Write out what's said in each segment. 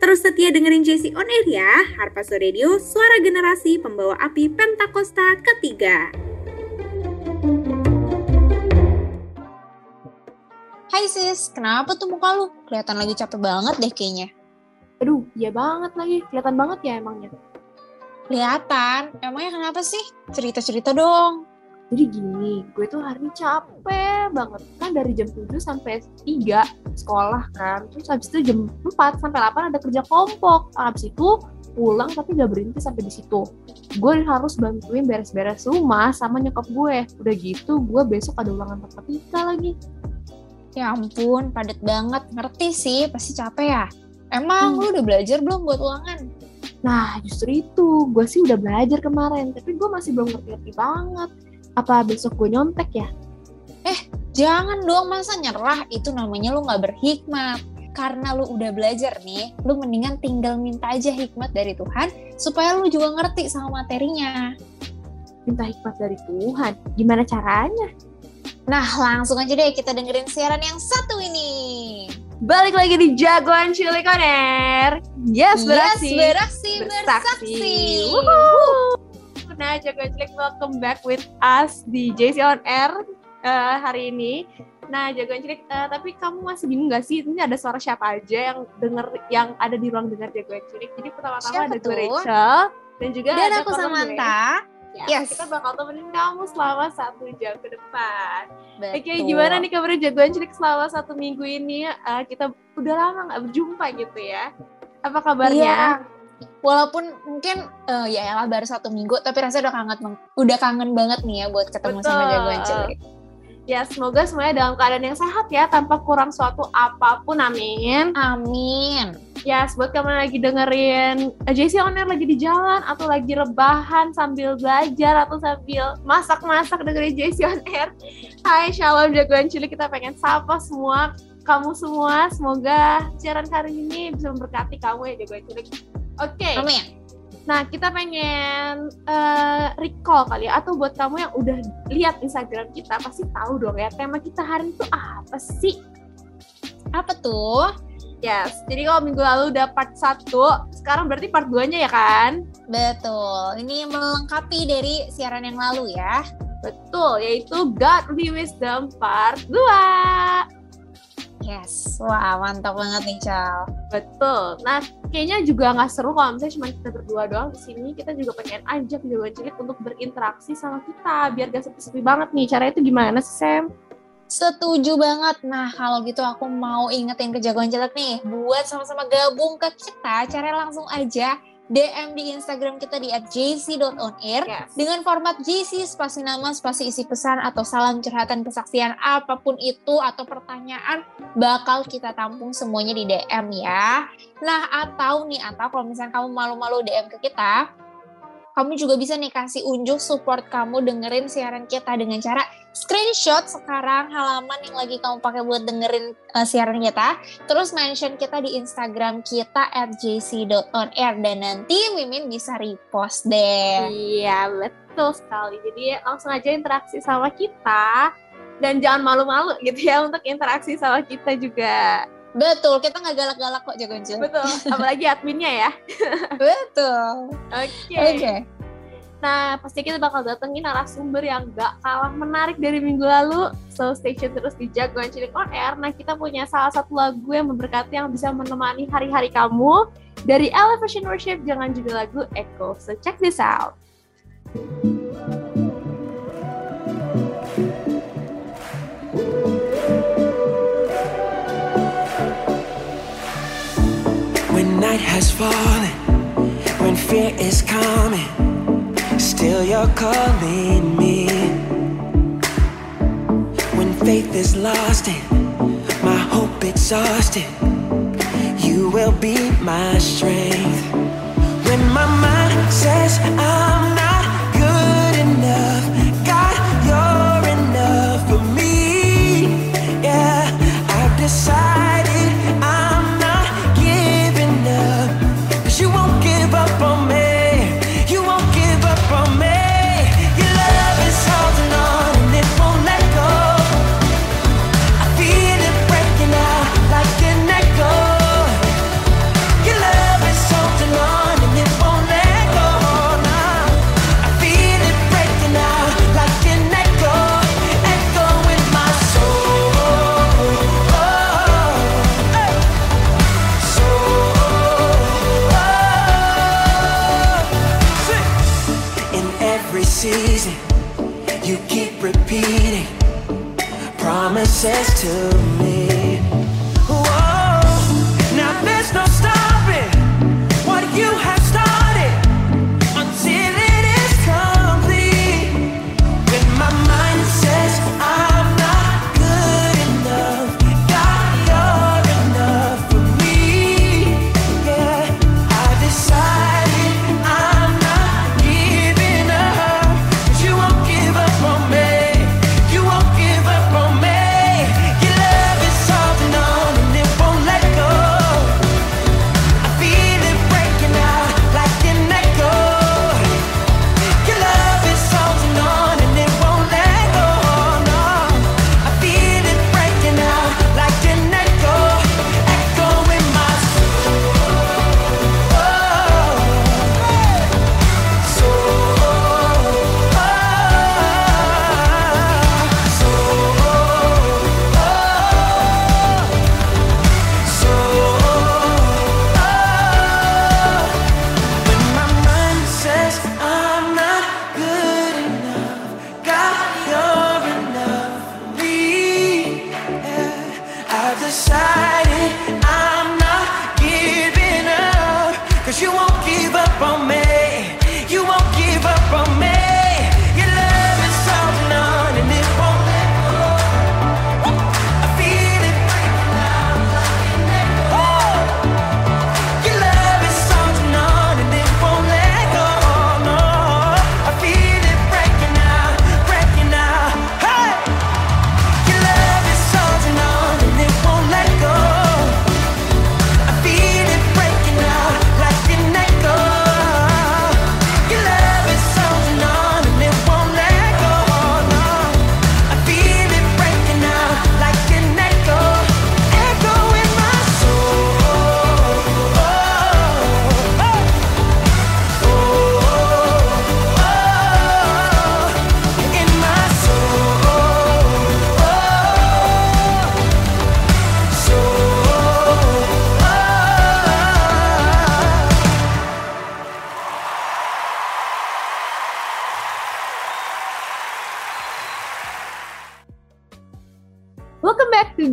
Terus setia dengerin JC On Air ya, Harpazo Radio, suara generasi pembawa api Pentakosta ketiga. Hai sis, kenapa tuh muka lu? Kelihatan lagi capek banget deh kayaknya. Aduh, iya banget lagi. Kelihatan banget ya emangnya. Kelihatan. Emangnya kenapa sih? Cerita-cerita dong. Jadi gini, gue tuh hari ini capek banget. Kan dari jam 7 sampai 3 sekolah kan. Terus habis itu jam 4 sampai 8 ada kerja kelompok. Habis itu pulang tapi gak berhenti sampai di situ. Gue harus bantuin beres-beres rumah sama nyokap gue. Udah gitu, gue besok ada ulangan matematika lagi. Ya ampun, padat banget. Ngerti sih, pasti capek ya. Emang Hmm. lu udah belajar belum buat ulangan? Nah, justru itu. Gue sih udah belajar kemarin, tapi gue masih belum ngerti-ngerti banget. Apa besok gue nyontek ya? Jangan dong, masa nyerah? Itu namanya lu gak berhikmat. Karena lu udah belajar nih, lu mendingan tinggal minta aja hikmat dari Tuhan supaya lu juga ngerti sama materinya. Minta hikmat dari Tuhan. Gimana caranya? Nah, langsung aja deh kita dengerin siaran yang satu ini. Balik lagi di Jagoan Cilik On Air. Yes, beraksi. Yes, beraksi, bersaksi. bersaksi. Woohoo. Jagoan Cilik welcome back with us di JC On Air eh, hari ini. Nah, Jagoan Cilik, eh, tapi kamu masih bingung gak sih? Ini ada suara siapa aja yang denger yang ada di ruang dengar Jagoan Cilik. Jadi pertama-tama ada gue? Rachel dan juga Dan ada aku. Samantha. Ya, Yes. Kita bakal temenin kamu selama satu jam ke depan. Betul. Oke, gimana nih kabarnya Jagoan Cilik selama satu minggu ini? Eh, kita udah lama nggak berjumpa gitu ya. Apa kabarnya? Iya. Walaupun mungkin eh, ya elah baru satu minggu, tapi rasanya udah kangen, udah kangen banget nih ya buat ketemu sama Betul. jagoan cilik. Ya, semoga semuanya dalam keadaan yang sehat ya, tanpa kurang suatu apa pun, amin. Amin. Ya, buat kamu lagi dengerin eh, JC On Air lagi di jalan, atau lagi rebahan sambil belajar, atau sambil masak-masak dengerin JC On Air. Hai, shalom jagoan cilik, kita pengen sapa semua, kamu semua. Semoga siaran kali ini bisa memberkati kamu ya jagoan cilik. Oke, Amin. Nah, kita pengen eh, recall kali ya, atau buat kamu yang udah lihat Instagram kita, pasti tahu dong ya, tema kita hari itu apa sih? Apa tuh? Yes, jadi kalau minggu lalu udah part 1, sekarang berarti part 2-nya ya kan? Betul. Ini melengkapi dari siaran yang lalu ya. Betul, yaitu Godly Wisdom part 2. Yes. Wah, mantap banget nih, Cal. Betul. Nah, kayaknya juga nggak seru kalau misalnya cuma kita berdua doang di sini. Kita juga pengen ajak jagoan cilik untuk berinteraksi sama kita, biar gak sepi-sepi banget nih. Caranya itu gimana sih, Sam? Setuju banget. Nah, kalau gitu aku mau ingetin ke jagoan cilik nih, buat sama-sama gabung ke kita, caranya langsung aja DM di Instagram kita di @jc.onair Yes. dengan format JC spasi nama, spasi isi pesan atau salam curhatan kesaksian apa pun itu atau pertanyaan bakal kita tampung semuanya di DM ya. Nah, atau nih atau kalau misalnya kamu malu-malu DM ke kita, kamu juga bisa nih kasih unjuk support kamu dengerin siaran kita dengan cara screenshot sekarang halaman yang lagi kamu pakai buat dengerin uh, siaran kita, terus mention kita di Instagram kita @jc.onair dan nanti Mimin bisa repost deh. Iya, betul sekali. Jadi langsung aja interaksi sama kita dan jangan malu-malu gitu ya untuk interaksi sama kita juga. Betul, kita nggak galak-galak kok jagoan cilik. Betul, apalagi adminnya ya. Betul. Oke. Oke. Nah, pasti kita bakal datengin narasumber yang gak kalah menarik dari minggu lalu. So, stay tune terus di Jagoan Cilik On Air. Nah, kita punya salah satu lagu yang memberkati yang bisa menemani hari-hari kamu. Dari Elevation Worship, jangan juga lagu Echo. So, check this out. When night has fallen, when fear is coming, still you're calling me. When faith is lost and my hope exhausted, you will be my strength. When my mind says I'm not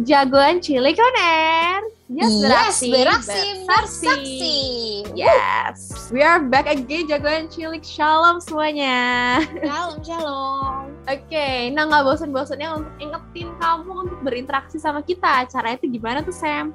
Jagoan Cilik on Air. Yes, Yes, beraksi, beraksi, bersaksi. bersaksi. Yes, we are back again Jagoan Cilik. Shalom semuanya. Shalom, shalom. Oke, nah nggak bosan-bosannya untuk ingetin kamu untuk berinteraksi sama kita. Caranya itu gimana tuh Sam?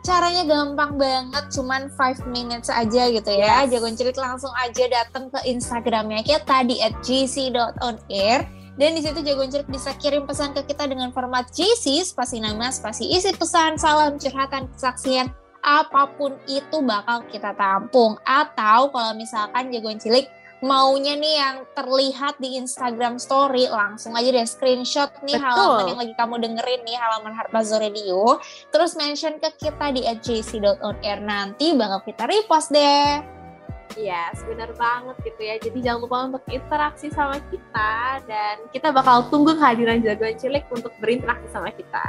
Caranya gampang banget, cuman 5 minutes aja gitu ya. Yes. Jagoan Cilik langsung aja datang ke Instagramnya kita di @gc.onair. Dan di situ Jagoan Cilik bisa kirim pesan ke kita dengan format GC, spasi nama, spasi isi pesan, salam, curhatan, kesaksian, apa pun itu bakal kita tampung. Atau kalau misalkan Jagoan Cilik maunya nih yang terlihat di Instagram Story, langsung aja deh screenshot nih Betul. halaman yang lagi kamu dengerin nih, halaman Harpazo Radio. Terus mention ke kita di @jc.onair nanti bakal kita repost deh. Yes, benar banget gitu ya. Jadi jangan lupa untuk interaksi sama kita dan kita bakal tunggu kehadiran Jagoan Cilik untuk berinteraksi sama kita.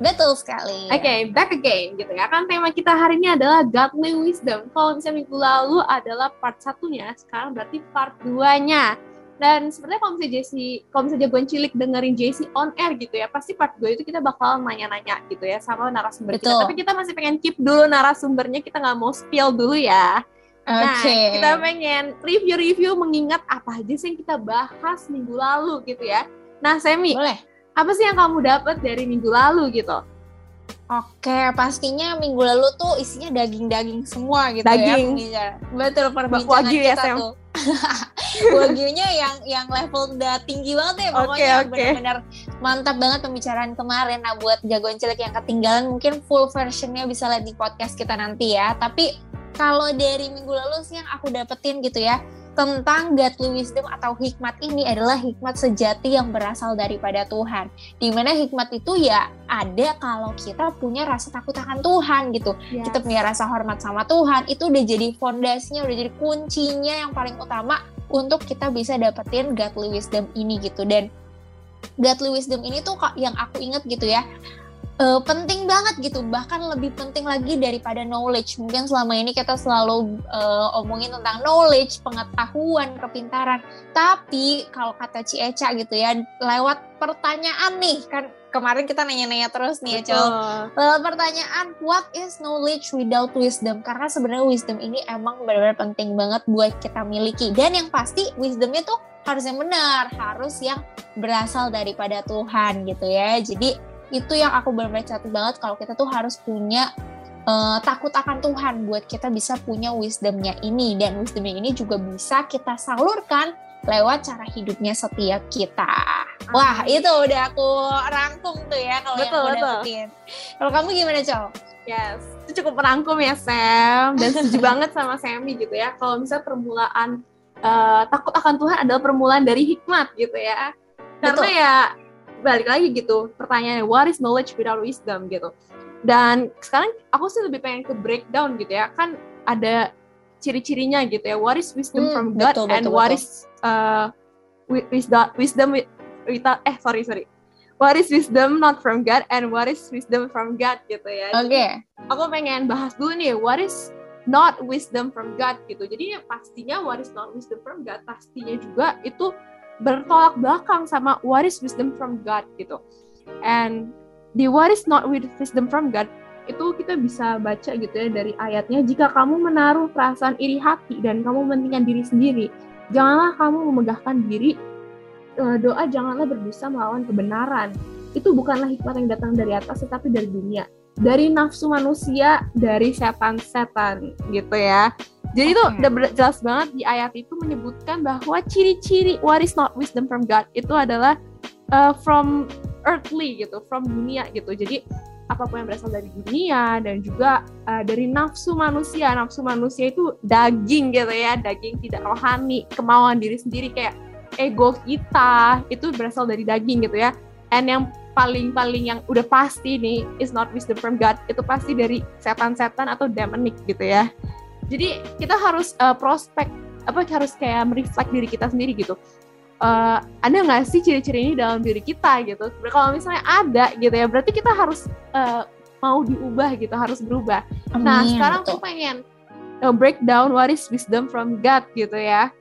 Betul sekali. Oke, back again gitu ya. Kan tema kita hari ini adalah Godly Wisdom. Kalau misalnya minggu lalu adalah part satunya, sekarang berarti part 2-nya. Dan sebenarnya kalau misalnya Jesse, kalau misalnya Jagoan Cilik dengerin Jesse on air gitu ya, pasti part 2 itu kita bakal nanya-nanya gitu ya sama narasumber kita. Betul. Tapi kita masih pengen keep dulu narasumbernya, kita nggak mau spill dulu ya. Oke. Nah, kita pengen review-review mengingat apa aja sih yang kita bahas minggu lalu gitu ya. Nah, Semi, Boleh. apa sih yang kamu dapat dari minggu lalu gitu? Oke, pastinya minggu lalu tuh isinya daging-daging semua gitu Daging. ya. Iya. Betul perbincangan Wagyu ya, Sam? Wagyunya yang yang level udah tinggi banget ya pokoknya Oke, oke. benar-benar mantap banget pembicaraan kemarin. Nah buat jagoan cilik yang ketinggalan mungkin full versionnya bisa lihat di podcast kita nanti ya. Tapi kalau dari minggu lalu sih yang aku dapetin gitu ya tentang godly wisdom atau hikmat ini adalah hikmat sejati yang berasal daripada Tuhan. Di mana hikmat itu ya ada kalau kita punya rasa takut akan Tuhan gitu. Kita punya rasa hormat sama Tuhan itu udah jadi fondasinya udah jadi kuncinya yang paling utama untuk kita bisa dapetin godly wisdom ini gitu. Dan godly wisdom ini tuh yang aku inget gitu ya eh, penting banget gitu. Bahkan lebih penting lagi daripada knowledge. Mungkin selama ini kita selalu eh, omongin tentang knowledge pengetahuan kepintaran. Tapi kalau kata Ci Eca gitu ya lewat pertanyaan nih kan kemarin kita nanya-nanya terus nih ya Cel. Uh, pertanyaan what is knowledge without wisdom? Karena sebenarnya wisdom ini emang benar-benar penting banget buat kita miliki. Dan yang pasti wisdomnya tuh harus yang benar harus yang berasal daripada Tuhan gitu ya. Jadi itu yang aku benar-benar catat banget kalau kita tuh harus punya uh, takut akan Tuhan buat kita bisa punya wisdomnya ini dan wisdomnya ini juga bisa kita salurkan lewat cara hidupnya setiap kita. Wah, itu udah aku rangkum tuh ya kalau yang aku betul. dapetin. Kalau kamu gimana, Col? Yes, itu cukup merangkum ya Sam dan setuju banget sama Sammy gitu ya. Kalau misalnya permulaan eh, takut akan Tuhan adalah permulaan dari hikmat gitu ya. Karena Betul. ya balik lagi gitu pertanyaannya what is knowledge without wisdom gitu. Dan sekarang aku sih lebih pengen ke breakdown gitu ya. Kan ada ciri-cirinya gitu ya. What is wisdom Hmm, from God betul, and betul, what betul. is uh, wi- wisdom wisdom with- without eh sorry sorry. What is wisdom not from God and what is wisdom from God gitu ya. Oke. Jadi, aku pengen bahas dulu nih what is not wisdom from God gitu. Jadi ya pastinya what is not wisdom from God pastinya juga itu bertolak belakang sama what is wisdom from God gitu. And di what is not with wisdom from God itu kita bisa baca gitu ya dari ayatnya jika kamu menaruh perasaan iri hati dan kamu mementingkan diri sendiri janganlah kamu memegahkan diri eh, doa janganlah berdosa melawan kebenaran. Itu bukanlah hikmat yang datang dari atas tetapi dari dunia. Dari nafsu manusia dari setan-setan gitu ya jadi itu udah jelas banget di ayat itu menyebutkan bahwa ciri-ciri what is not wisdom from God itu adalah uh, from earthly gitu from dunia gitu. Jadi apa pun yang berasal dari dunia dan juga uh, dari nafsu manusia. Nafsu manusia itu daging gitu ya daging tidak rohani kemauan diri sendiri kayak ego kita itu berasal dari daging gitu ya. And yang paling-paling yang udah pasti nih is not wisdom from God itu pasti dari setan-setan atau demonic gitu ya jadi kita harus uh, prospek apa harus kayak mereflect diri kita sendiri gitu Eh, ada nggak sih ciri-ciri ini dalam diri kita gitu kalau misalnya ada gitu ya berarti kita harus eh, mau diubah gitu harus berubah Nah, Amin, sekarang betul. aku pengen uh, breakdown what is wisdom from God gitu ya.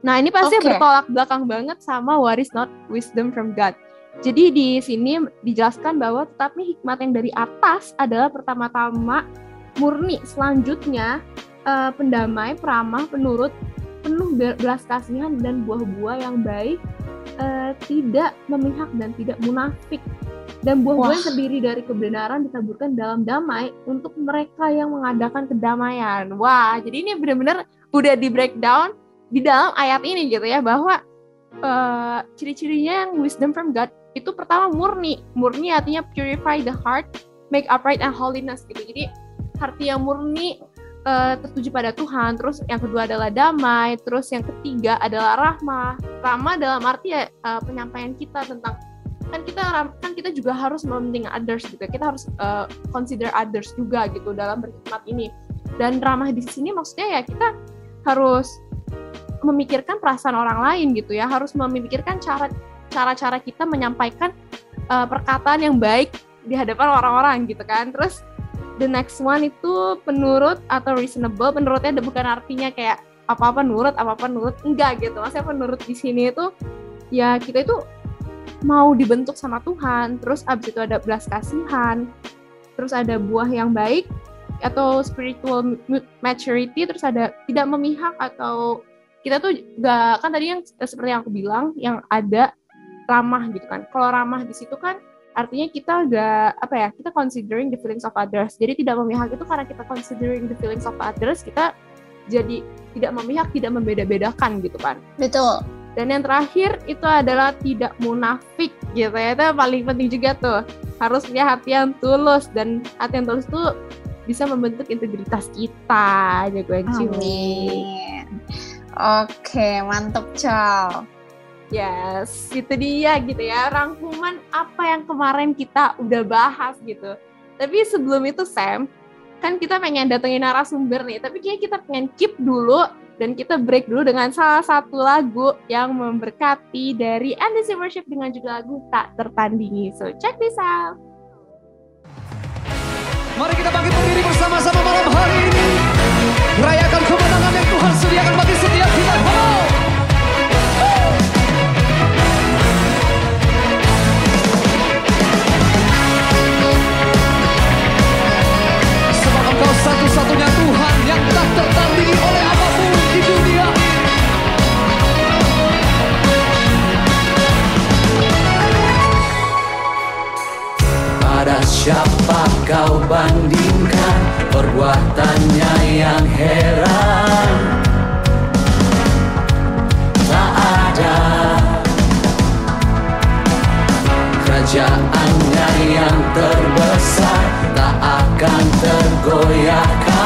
Nah, ini pasti Oke. bertolak belakang banget sama what is not wisdom from God. Jadi di sini dijelaskan bahwa tetapi hikmat yang dari atas adalah pertama-tama murni, selanjutnya uh, pendamai, peramah, penurut, penuh be- belas kasihan dan buah-buah yang baik, uh, tidak memihak dan tidak munafik. Dan buah-buah yang terdiri dari kebenaran ditaburkan dalam damai untuk mereka yang mengadakan kedamaian. Wah, jadi ini benar-benar udah di breakdown di dalam ayat ini gitu ya bahwa eh, ciri-cirinya yang wisdom from God itu pertama murni. Murni artinya purify the heart, make upright and holiness gitu. Jadi hati yang murni eh, tertuju pada Tuhan. Terus yang kedua adalah damai. Terus yang ketiga adalah rahmah. Rahmah dalam arti ya eh, penyampaian kita tentang kan kita kan kita juga harus mementingkan others gitu ya. kita harus eh, consider others juga gitu dalam berkhidmat ini dan ramah di sini maksudnya ya kita harus memikirkan perasaan orang lain gitu ya harus memikirkan cara cara-cara kita menyampaikan eh, perkataan yang baik di hadapan orang-orang gitu kan terus the next one itu penurut atau reasonable penurutnya bukan artinya kayak apa-apa nurut apa-apa nurut enggak gitu maksudnya penurut di sini itu ya kita itu mau dibentuk sama Tuhan, terus abis itu ada belas kasihan, terus ada buah yang baik atau spiritual maturity, terus ada tidak memihak atau kita tuh gak kan tadi yang seperti yang aku bilang yang ada ramah gitu kan. Kalau ramah di situ kan artinya kita gak apa ya kita considering the feelings of others. Jadi tidak memihak itu karena kita considering the feelings of others kita jadi tidak memihak, tidak membeda-bedakan gitu kan. Betul. Dan yang terakhir itu adalah tidak munafik gitu ya. Itu yang paling penting juga tuh. Harus punya hati yang tulus dan hati yang tulus tuh bisa membentuk integritas kita. Jagoan cilik. Amin. Oke, mantep Cal. Yes, itu dia gitu ya. Rangkuman apa yang kemarin kita udah bahas gitu. Tapi sebelum itu Sam, kan kita pengen datengin narasumber nih. Tapi kayaknya kita pengen keep dulu dan kita break dulu dengan salah satu lagu yang memberkati dari Endless Worship dengan juga lagu tak tertandingi. So check this out. Mari kita bangkit berdiri bersama-sama malam hari ini. Rayakan kemenangan yang Tuhan sediakan bagi setiap kita. Hello. Pada siapa kau bandingkan perbuatannya yang heran? Tak ada. Kerajaannya yang terbesar tak akan tergoyahkan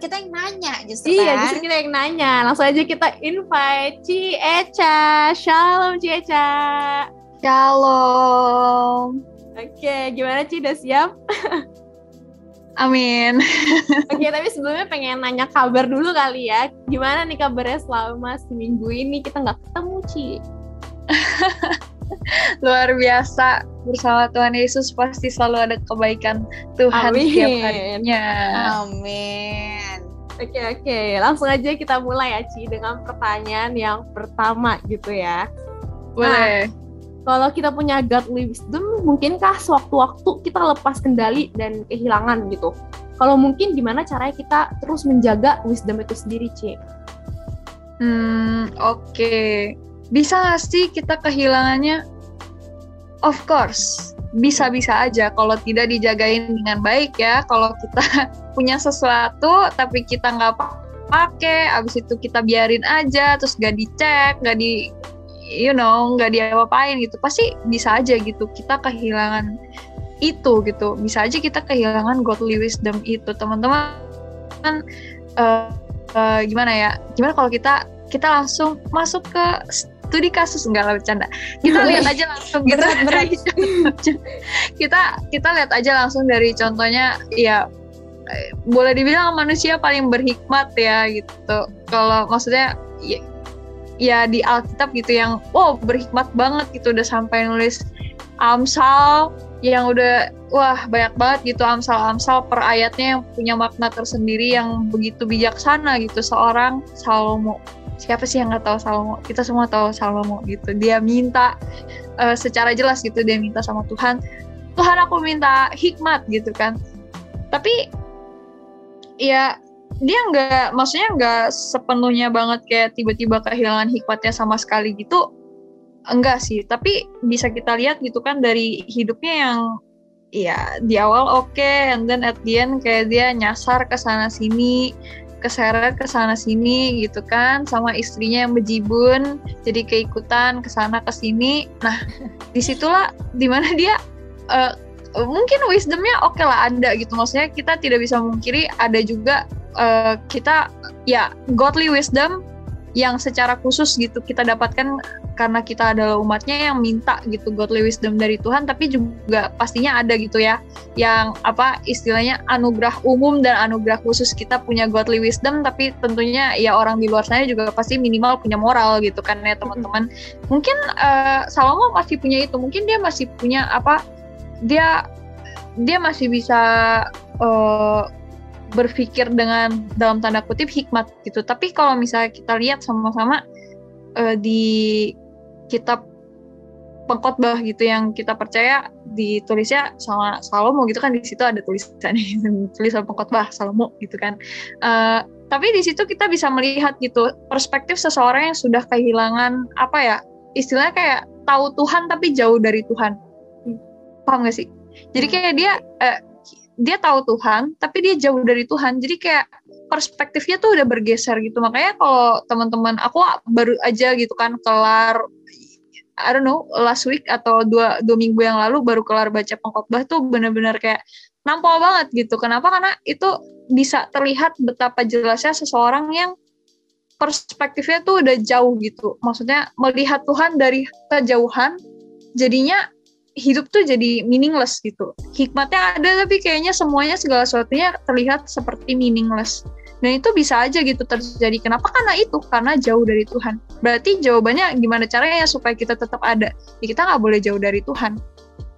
kita yang nanya justru Iya, kan. justru kita yang nanya. Langsung aja kita invite Ci Eca. Shalom Ci Eca. Shalom. Oke, gimana Ci? Udah siap? Amin. Oke, tapi sebelumnya pengen nanya kabar dulu kali ya. Gimana nih kabarnya selama seminggu ini kita nggak ketemu, Ci? Luar biasa bersama Tuhan Yesus pasti selalu ada kebaikan Tuhan Amin. setiap harinya. Amin. Oke, oke. Langsung aja kita mulai ya, Ci, dengan pertanyaan yang pertama gitu ya. Boleh. Kalau kita punya godly wisdom, mungkinkah sewaktu-waktu kita lepas kendali dan kehilangan gitu? Kalau mungkin gimana caranya kita terus menjaga wisdom itu sendiri, Ci? Hmm, oke. Bisa nggak sih kita kehilangannya? Of course, bisa-bisa aja kalau tidak dijagain dengan baik ya. Kalau kita punya sesuatu tapi kita nggak pa- pakai, abis itu kita biarin aja, terus nggak dicek, nggak di, you know, nggak diapa-apain gitu, pasti bisa aja gitu. Kita kehilangan itu gitu. Bisa aja kita kehilangan godly wisdom itu, teman-teman. Eh, eh, gimana ya? Gimana kalau kita kita langsung masuk ke studi kasus enggak lah bercanda. Kita lihat aja langsung gitu Berat, berat. kita kita lihat aja langsung dari contohnya ya eh, boleh dibilang manusia paling berhikmat ya gitu. Kalau maksudnya ya, ya di Alkitab gitu yang wow berhikmat banget gitu udah sampai nulis Amsal yang udah wah banyak banget gitu Amsal-Amsal per ayatnya yang punya makna tersendiri yang begitu bijaksana gitu seorang Salomo siapa sih yang nggak tahu Salomo? Kita semua tahu Salomo gitu. Dia minta eh, secara jelas gitu dia minta sama Tuhan Tuhan aku minta hikmat gitu kan. Tapi ya dia nggak maksudnya nggak sepenuhnya banget kayak tiba-tiba kehilangan hikmatnya sama sekali gitu enggak sih. Tapi bisa kita lihat gitu kan dari hidupnya yang ya di awal oke and then at the end kayak dia nyasar ke sana sini keseret ke sana sini gitu kan sama istrinya yang bejibun jadi keikutan ke sana ke sini. Nah di situlah di mana dia eh, mungkin wisdomnya oke lah ada gitu. Maksudnya kita tidak bisa memungkiri ada juga eh, kita ya godly wisdom yang secara khusus gitu kita dapatkan karena kita adalah umatnya yang minta gitu godly wisdom dari Tuhan. Tapi juga pastinya ada gitu ya yang apa istilahnya anugerah umum dan anugerah khusus kita punya godly wisdom. Tapi tentunya ya orang di luar sana juga pasti minimal punya moral gitu kan ya teman-teman. Mungkin eh, Salomo masih punya itu mungkin dia masih punya apa dia dia masih bisa eh, berpikir dengan dalam tanda kutip hikmat gitu. Tapi kalau misalnya kita lihat sama-sama eh, di kitab pengkhotbah gitu yang kita percaya ditulisnya sama Salomo gitu kan di situ ada tulisannya tulisan pengkhotbah Salomo gitu kan. Eh, tapi di situ kita bisa melihat gitu perspektif seseorang yang sudah kehilangan apa ya istilahnya kayak tahu Tuhan tapi jauh dari Tuhan. Paham gak sih? Jadi kayak dia eh, dia tahu Tuhan tapi dia jauh dari Tuhan. Jadi kayak perspektifnya tuh udah bergeser gitu. Makanya kalau teman-teman aku baru aja gitu kan kelar I don't know last week atau dua dua minggu yang lalu baru kelar baca pengkhotbah tuh bener-bener kayak nampol banget gitu. Kenapa? Karena itu bisa terlihat betapa jelasnya seseorang yang perspektifnya tuh udah jauh gitu. Maksudnya melihat Tuhan dari kejauhan jadinya hidup tuh jadi meaningless gitu. Hikmatnya ada tapi kayaknya semuanya segala sesuatunya terlihat seperti meaningless. Dan itu bisa aja gitu terjadi. Kenapa? Karena itu, karena jauh dari Tuhan. Berarti jawabannya gimana caranya supaya kita tetap ada? Ya kita nggak boleh jauh dari Tuhan.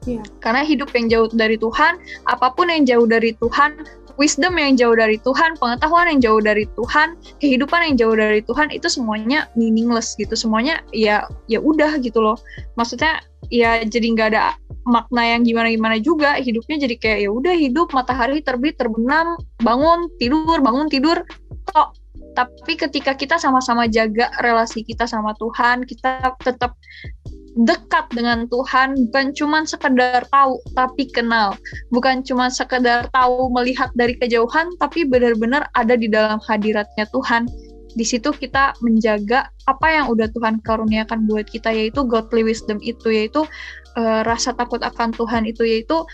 Iya. Karena hidup yang jauh dari Tuhan, apa pun yang jauh dari Tuhan, wisdom yang jauh dari Tuhan, pengetahuan yang jauh dari Tuhan, kehidupan yang jauh dari Tuhan itu semuanya meaningless gitu. Semuanya ya ya udah gitu loh. Maksudnya ya jadi nggak ada makna yang gimana-gimana juga. Hidupnya jadi kayak ya udah hidup matahari terbit terbenam bangun tidur bangun tidur tok tapi ketika kita sama-sama jaga relasi kita sama Tuhan kita tetap dekat dengan Tuhan bukan cuma sekedar tahu tapi kenal. Bukan cuma sekedar tahu melihat dari kejauhan tapi benar-benar ada di dalam hadiratnya Tuhan di situ kita menjaga apa yang udah Tuhan karuniakan buat kita yaitu godly wisdom itu yaitu uh, rasa takut akan Tuhan itu yaitu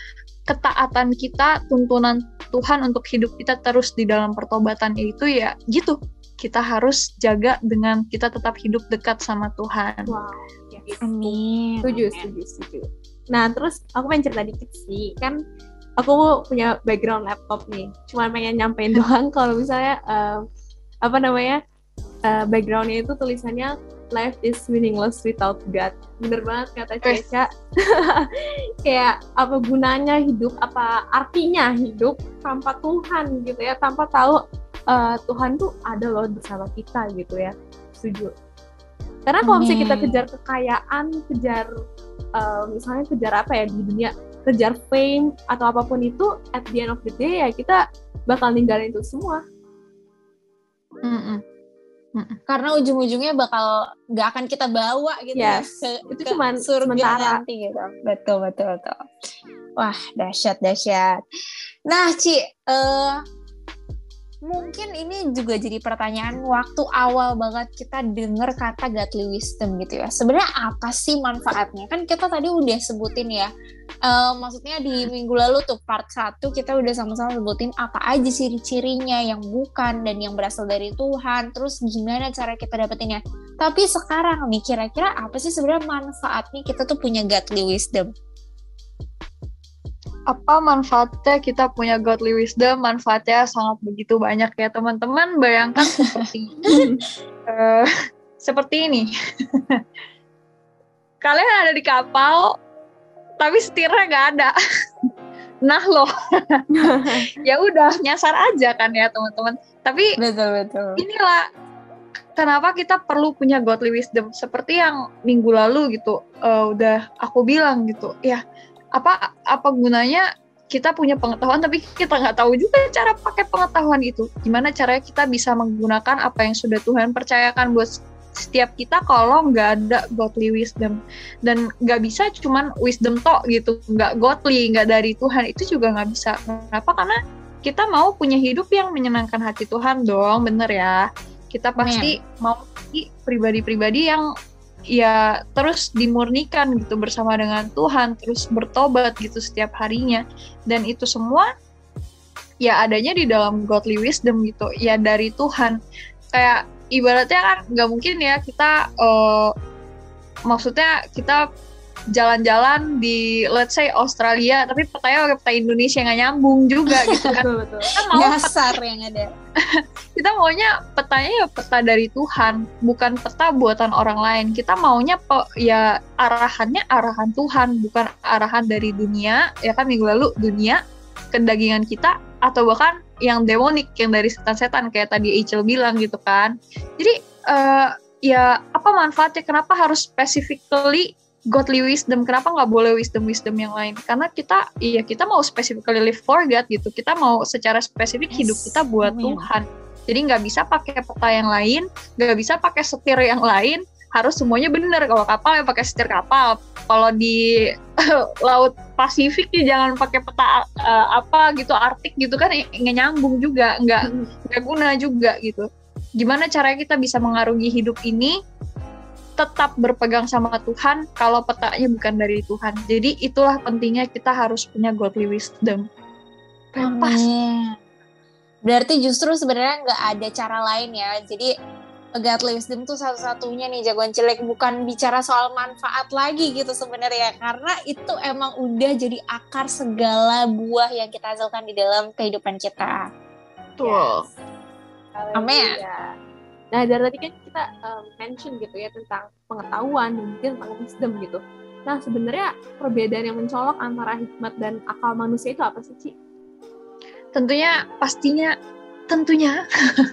ketaatan kita tuntunan Tuhan untuk hidup kita terus di dalam pertobatan itu ya gitu kita harus jaga dengan kita tetap hidup dekat sama Tuhan. Wow. Ya, Amin. Setuju, setuju, setuju. Nah, terus aku pengen cerita dikit sih. Kan aku punya background laptop nih. Cuma pengen nyampein doang kalau misalnya um, apa namanya? Uh, backgroundnya itu tulisannya life is meaningless without God. Bener banget kata Ceca. Kayak apa gunanya hidup, apa artinya hidup tanpa Tuhan gitu ya, tanpa tahu uh, Tuhan tuh ada loh bersama kita gitu ya. Setuju. Karena kalau misalnya kita kejar kekayaan, kejar uh, misalnya kejar apa ya di dunia, kejar fame atau apa pun itu, at the end of the day ya kita bakal ninggalin itu semua. Mm-mm. Karena ujung-ujungnya bakal nggak akan kita bawa gitu Yes. ya ke, Itu ke cuman surga sementara. nanti gitu. Betul betul betul. Wah dahsyat dahsyat. Nah Ci, eh mungkin ini juga jadi pertanyaan waktu awal banget kita dengar kata godly wisdom gitu ya. Sebenarnya apa sih manfaatnya? Kan kita tadi udah sebutin ya. Eh, maksudnya di minggu lalu tuh part 1 kita udah sama-sama sebutin apa aja ciri-cirinya yang bukan dan yang berasal dari Tuhan. Terus gimana cara kita dapetinnya. Tapi sekarang nih kira-kira apa sih sebenarnya manfaatnya kita tuh punya godly wisdom? Apa manfaatnya kita punya godly wisdom manfaatnya sangat begitu banyak ya teman-teman. Bayangkan seperti eh, seperti ini. Kalian ada di kapal tapi setirnya nggak ada. Nah loh. Ya udah nyasar aja kan ya teman-teman. Tapi Betul betul. inilah kenapa kita perlu punya godly wisdom. Seperti yang minggu lalu gitu eh, udah aku bilang gitu ya apa apa gunanya kita punya pengetahuan tapi kita nggak tahu juga cara pakai pengetahuan itu. Gimana caranya kita bisa menggunakan apa yang sudah Tuhan percayakan buat setiap kita kalau nggak ada godly wisdom. Dan nggak bisa cuman wisdom tok gitu nggak godly nggak dari Tuhan. Itu juga nggak bisa. Kenapa? Karena kita mau punya hidup yang menyenangkan hati Tuhan dong bener ya. Kita pasti mau jadi pribadi-pribadi yang ya terus dimurnikan gitu bersama dengan Tuhan terus bertobat gitu setiap harinya. Dan itu semua ya adanya di dalam godly wisdom gitu ya dari Tuhan. Kayak ibaratnya kan nggak mungkin ya kita eh, maksudnya kita jalan-jalan di let's say Australia tapi petanya pakai peta Indonesia nggak nyambung juga gitu kan betul betul. kita mau Nyasar yang ada. kita maunya petanya ya peta dari Tuhan, bukan peta buatan orang lain. Kita maunya pe- ya arahannya arahan Tuhan, bukan arahan dari dunia. Ya kan minggu lalu dunia kedagingan kita atau bahkan yang demonik yang dari setan-setan kayak tadi Ichel bilang gitu kan. Jadi eh, ya apa manfaatnya? Kenapa harus specifically godly wisdom? Kenapa nggak boleh wisdom-wisdom yang lain? Karena kita iya kita mau specifically live for God gitu. Kita mau secara spesifik hidup kita buat Amin. Tuhan. Jadi nggak bisa pakai peta yang lain, nggak bisa pakai setir yang lain. Harus semuanya bener. Kalau kapal ya pakai setir kapal. Kalau di laut Pasifik ya jangan pakai peta eh, apa gitu Arktik gitu kan nggak nyambung juga, nggak nggak guna juga gitu. Gimana caranya kita bisa mengarungi hidup ini tetap berpegang sama Tuhan kalau petanya bukan dari Tuhan. Jadi itulah pentingnya kita harus punya godly wisdom. Pas. Berarti justru sebenarnya nggak ada cara lain ya. Jadi godly wisdom tuh satu-satunya nih jagoan cilik bukan bicara soal manfaat lagi gitu sebenarnya karena itu emang udah jadi akar segala buah yang kita hasilkan di dalam kehidupan kita. Betul. Amin. Nah dari tadi kan kita um, mention gitu ya tentang pengetahuan dan mungkin tentang wisdom gitu. Nah sebenarnya perbedaan yang mencolok antara hikmat dan akal manusia itu apa sih Ci? Tentunya pastinya tentunya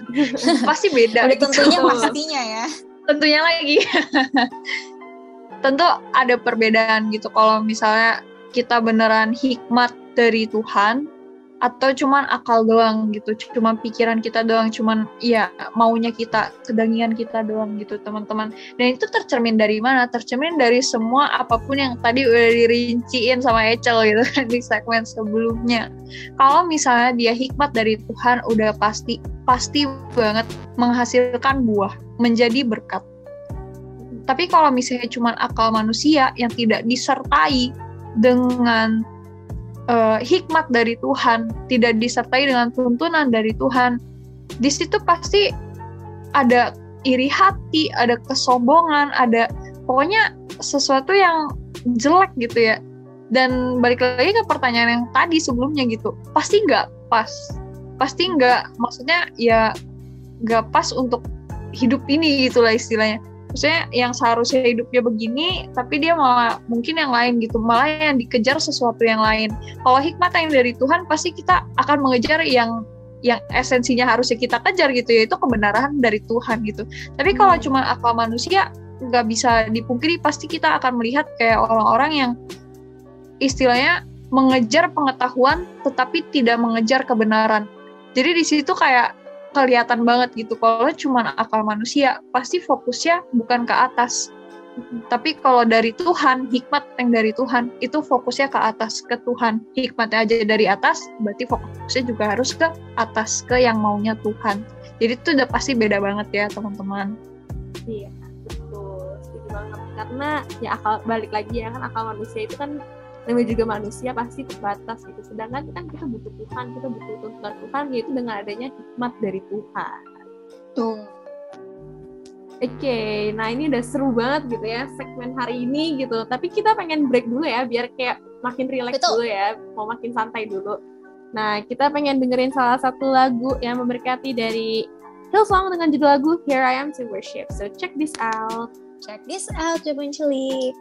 pasti beda. Udah gitu. tentunya pastinya ya. tentunya lagi. Tentu ada perbedaan gitu kalau misalnya kita beneran hikmat dari Tuhan, atau cuman akal doang gitu cuma pikiran kita doang cuman ya maunya kita kedangian kita doang gitu teman-teman. Dan itu tercermin dari mana? Tercermin dari semua apa pun yang tadi udah dirinciin sama Echel gitu kan di segmen sebelumnya. Kalau misalnya dia hikmat dari Tuhan udah pasti pasti banget menghasilkan buah menjadi berkat. Tapi kalau misalnya cuman akal manusia yang tidak disertai dengan uh, hikmat dari Tuhan, tidak disertai dengan tuntunan dari Tuhan, di situ pasti ada iri hati, ada kesombongan, ada pokoknya sesuatu yang jelek gitu ya. Dan balik lagi ke pertanyaan yang tadi sebelumnya gitu, pasti nggak pas, pasti nggak, maksudnya ya nggak pas untuk hidup ini gitulah istilahnya maksudnya yang seharusnya hidupnya begini tapi dia malah mungkin yang lain gitu. Malah yang dikejar sesuatu yang lain. Kalau hikmat yang dari Tuhan pasti kita akan mengejar yang yang esensinya harusnya kita kejar gitu ya. Itu kebenaran dari Tuhan gitu. Tapi kalau hmm. cuma akal manusia nggak bisa dipungkiri pasti kita akan melihat kayak orang-orang yang istilahnya mengejar pengetahuan tetapi tidak mengejar kebenaran. Jadi di situ kayak kelihatan banget gitu. Kalau cuma akal manusia pasti fokusnya bukan ke atas. Tapi kalau dari Tuhan hikmat yang dari Tuhan itu fokusnya ke atas ke Tuhan. Hikmatnya aja dari atas berarti fokusnya juga harus ke atas ke yang maunya Tuhan. Jadi itu udah pasti beda banget ya teman-teman. Iya betul. Setuju banget. Karena ya akal balik lagi ya kan akal manusia itu kan namanya juga manusia pasti terbatas gitu sedangkan kan kita butuh Tuhan kita butuh tuntunan Tuhan yaitu dengan adanya hikmat dari Tuhan tuh Oke, okay, nah ini udah seru banget gitu ya segmen hari ini gitu. Tapi kita pengen break dulu ya, biar kayak makin relax dulu ya, mau makin santai dulu. Nah, kita pengen dengerin salah satu lagu yang memberkati dari Hillsong dengan judul lagu Here I Am to Worship. So check this out. Check this out, Jaban Cilik.